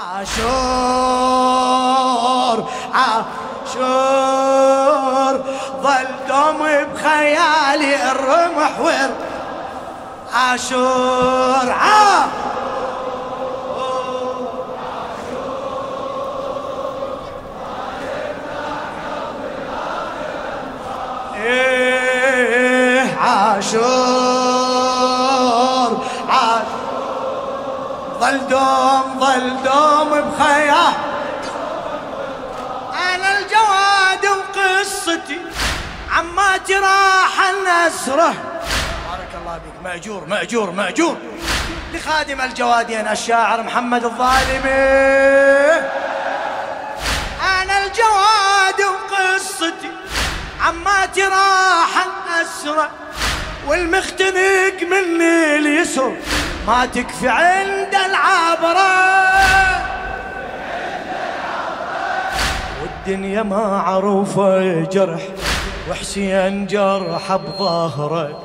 عاشور عاشور. ظل دوم بخيالي الرمح ور عاشور. عاشور عاشور. ظل دوم ظل دوم وقصتي عماتي راح النسرة. بارك الله بك مأجور مأجور مأجور. لخادم الجوادين الشاعر محمد الظالمي. أنا الجواد وقصتي عماتي راح النسرة. والمختنق مني اليسر ما تكفي عند العبرة والدنيا ما عروفة جرح وحسين جرح بظهره.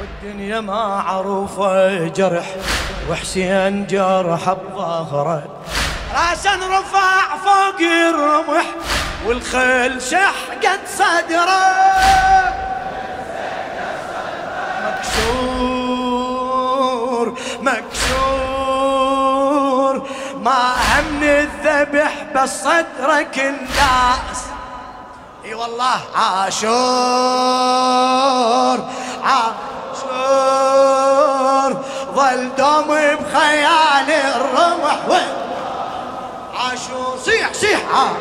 والدنيا ما عروفة جرح وحسين جرح بظهره. راسا رفع فوق الرمح والخيل شحقت صدره. ما هم الذبح بس صدرك الناس. إي والله عاشور عاشور. ظل دوم بخيال الرمح. عاشور. صيح صيح. عاشور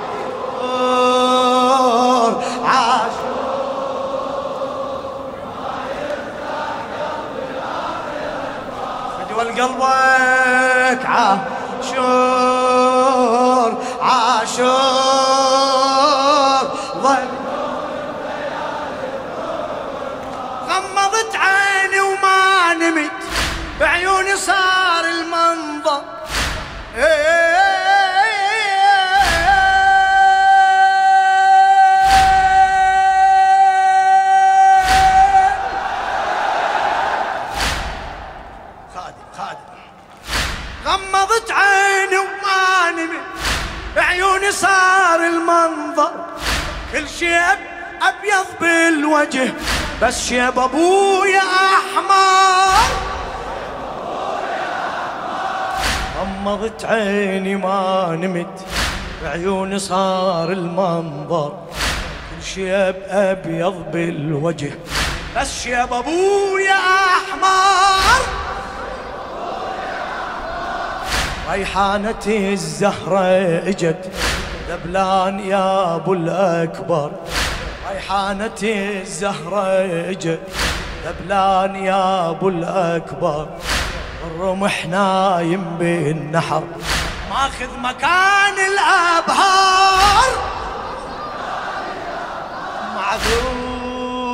عاشور. قلبك. عاشور. عاشور. صار المنظر. كل شيء أبيض بالوجه بس شيب أبويا أحمر. غمضت عيني ما نمت بعيوني صار المنظر. كل شيء أبيض بالوجه بس شيب أبويا أحمر. ريحانتي الزهرة إجت. دبلان يا أبو الأكبر. ريحانتي الزهرة إجت. دبلان يا أبو الأكبر. الرمح نايم بالنحر ماخذ مكان الأبهر. معذور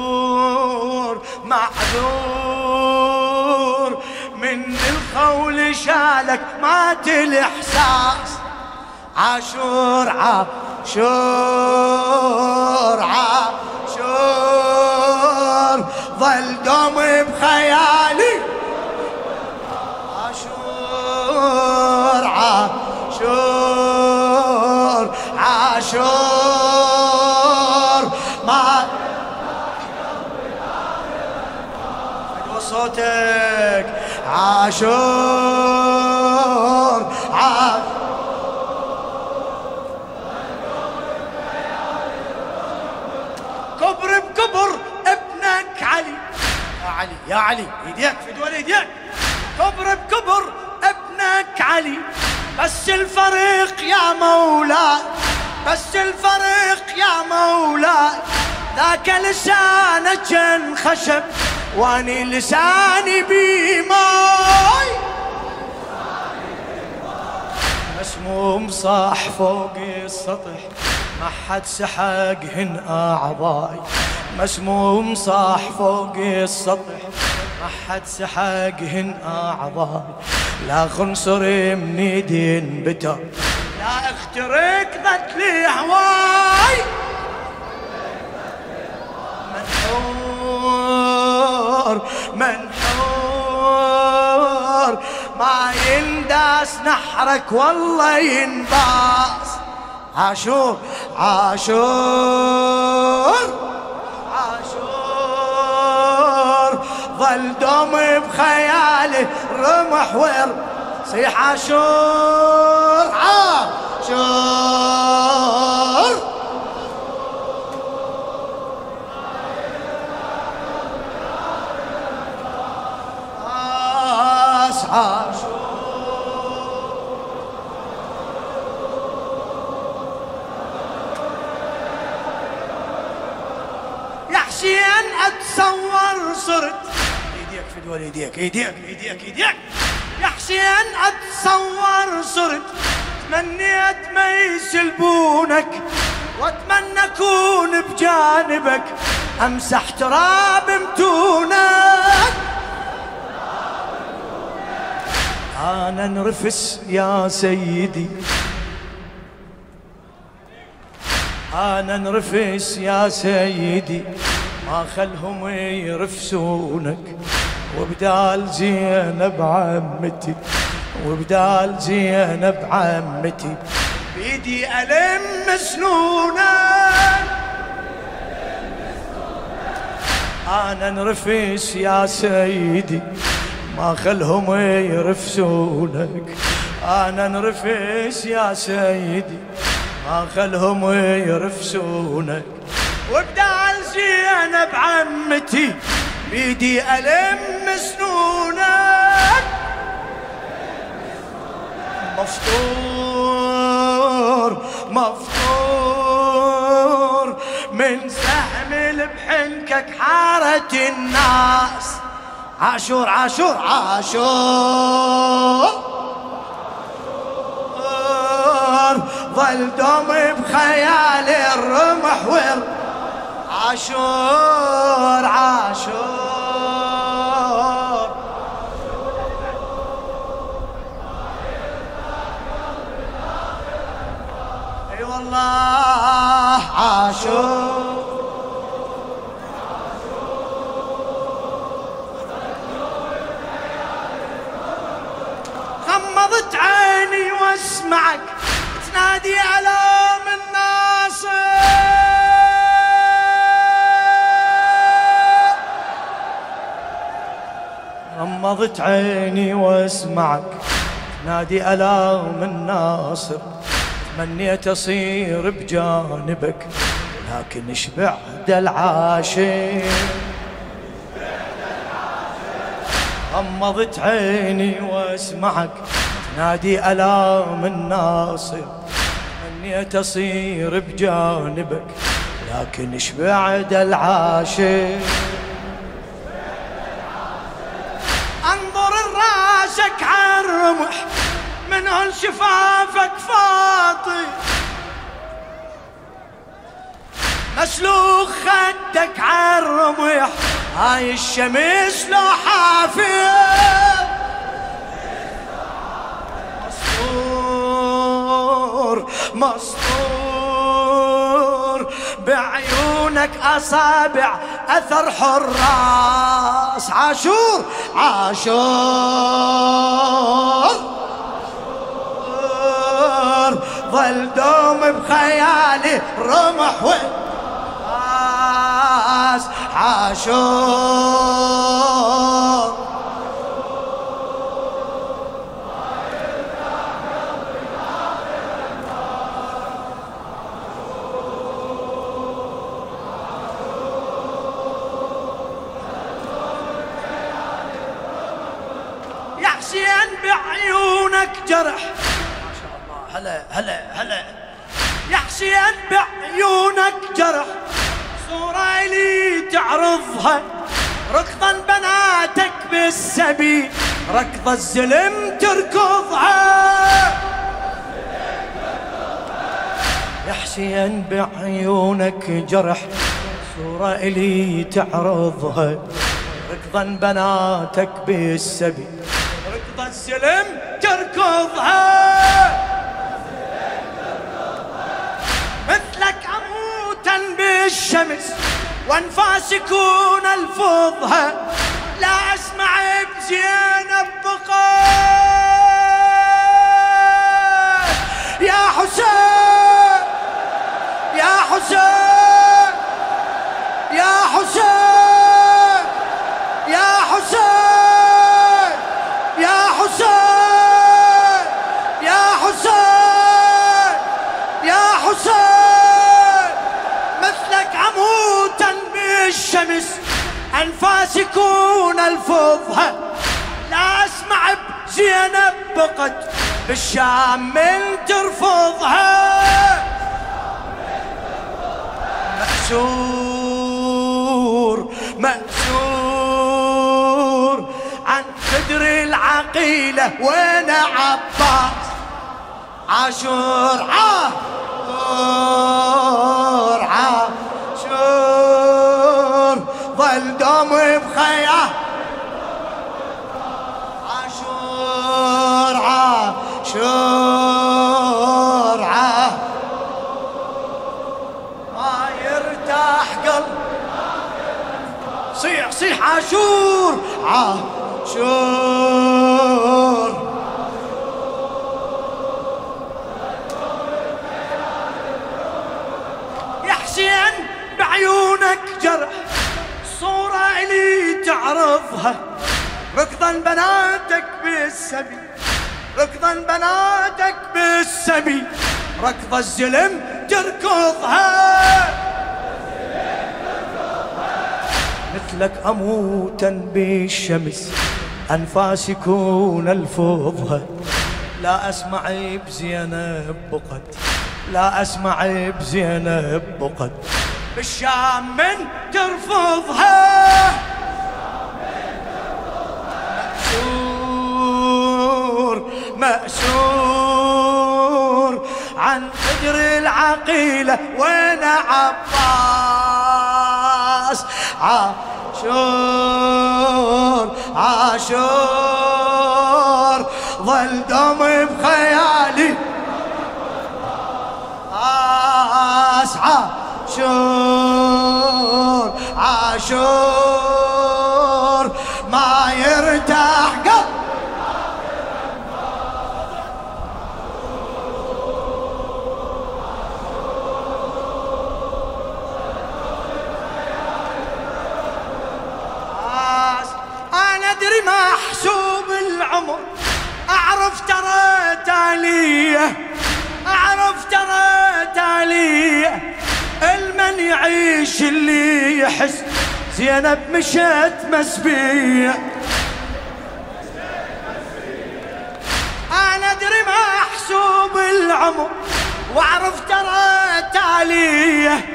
معذور. من الخول شالك مات الاحساس عاشور عاشور عاشور ظل دوم بخيالي. عاشور عاشور عاشور ما صوتك. عاشور عاشور. علي. يا علي ايديك في دول ايديك. كبر بكبر ابنك علي. بس الفريق يا مولاي بس الفريق يا مولاي ذاك لسانك خشب واني لساني بماي مسموم صاح فوق السطح ما حد سحقهن أعضاي. مسموم صاح فوق السطح ما حد سحقهن أعضاي. لا خنصر من يدين بتر لا اخترق قتلي هواي. منحور منحور ما ينداس نحرك والله ينباس عاشور عاشور عاشور. ظل دوم بخيالي رمح ور صيح عاشور عاشور. أتصور صرت. إيديك فدوى إيديك إيديك إيديك إيديك. يا حسين أتصور صرت. تمنيت ما يسلبونك وأتمنى أكون بجانبك. أمسح تراب متونك. أنا انرفس يا سيدي. أنا انرفس يا سيدي. ما خلهم يرفسونك. وبدال زينب عمتي. وبدال زينب عمتي. بيدي ألم سنونك أنا نرفس يا سيدي. ما خلهم يرفسونك أنا نرفس يا سيدي. ما خلهم يرفسونك وبدال زينب عمتي بيدي ألم سنونك. مفطور مفطور. من سهم بحنكك حارة الناس. عاشور عاشور عاشور. ظل دوم بخيالي الرمح والرمح عاشور عاشور. أي والله عاشور. غمضت عيني وأسمعك تنادي على من ناصر. غمضت عيني وأسمعك نادي ألام الناصر تمنيت أصير بجانبك لكن إيش بعد العاشق غمضت عيني وأسمعك نادي ألام الناصر تمنيت أصير بجانبك لكن إيش بعد العاشق راسك عالرمح من هون شفافك فاطي مسلوخ خدك عالرمح هاي الشمس لو حافظ. مسطور. بعيونك أصابع أثر حراس عاشور عاشور. ظل دوم بخيالي رمح وراس عاشور. جرح. ما شاء الله. هلا هلا هلا. يا حسين بعيونك جرح. صورة لي تعرضها. ركضا بناتك بالسبي. ركض الزلم تركضها. يا حسين بعيونك جرح. صورة إلي تعرضها. ركضا بناتك بالسبي. السلم تركضها مثلك عموتا بالشمس وانفاس يكون الفضها لا أسمع بزينب بقى يا حسين. ترفضها لا أسمع بزينب بقت بالشام من ترفضها مأسور مأسور. عن قدر العقيلة وين عباس؟ عاشور عاشور عاشور. ظل عاشور عاشور. بعيونك جرح صورة إلي تعرفها. ركضا بناتك بالسبي ركضا بناتك بالسبي. ركض الزلم تركضها. مثلك أموتا بالشمس. أنفاس يكون الفوضها لا أسمع بزينب بقد لا أسمع بزينب بقد بالشام من ترفضها. مأسور مأسور. عن قدر العقيلة. وين عباس. عاشور عاشور ظل دم بخيالي. أسعى عاشور عاشور. ترى تاليه اعرف ترى تالية. المن يعيش اللي يحس. زينب مشت مسبية. أنا أدري محسوب العمر. واعرف ترى تالية.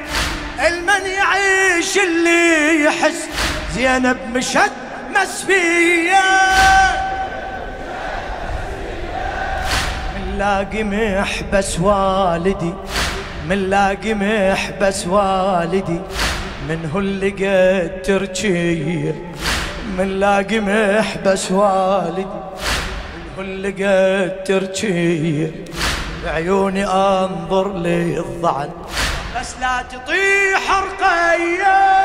المن يعيش اللي يحس. زينب مشت مسبية. لاقي محبس والدي من لاقي محبس والدي. من هو اللي قد تركيه من لاقي محبس والدي. من هو اللي قد تركيه بعيوني أنظر للضعن. بس لا تطيح رقيه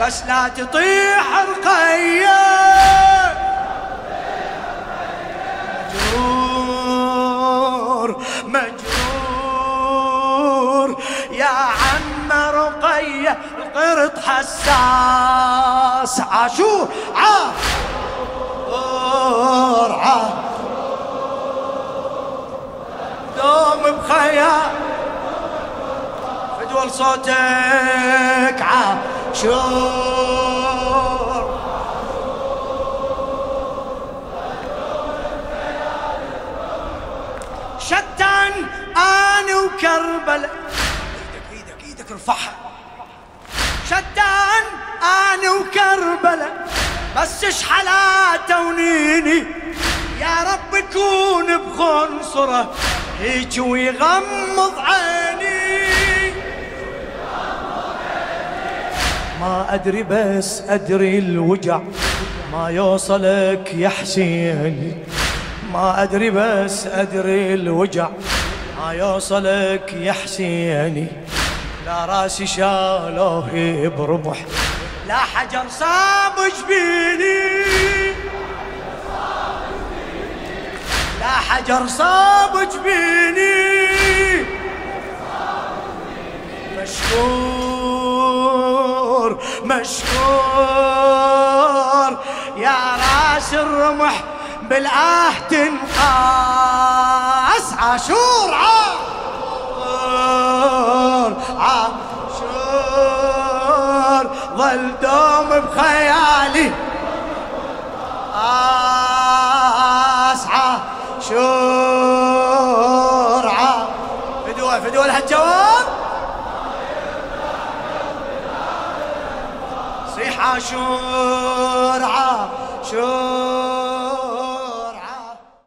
بس لا تطيح رقيه مجرور يا عم رقية القرط حساس. عاشور عاشور عاشور. دوم بخيال فدول صوتك عاشور. شتان أنا وكربلاء إيدك إيدك إيدك ارفعها. شتان أنا وكربلاء بس اشحلاته ونيني؟ يا رب يكون بخنصره هيك ويغمض عيني. ما أدري بس أدري الوجع ما يوصلك يا حسين ما أدري بس أدري الوجع. ما يوصلك يا حسيني. لا راسي شالوه برمح لا حجر صاب جبيني لا حجر صاب جبيني مشكور مشكور. يا راس الرمح بالآه تنقاس دوم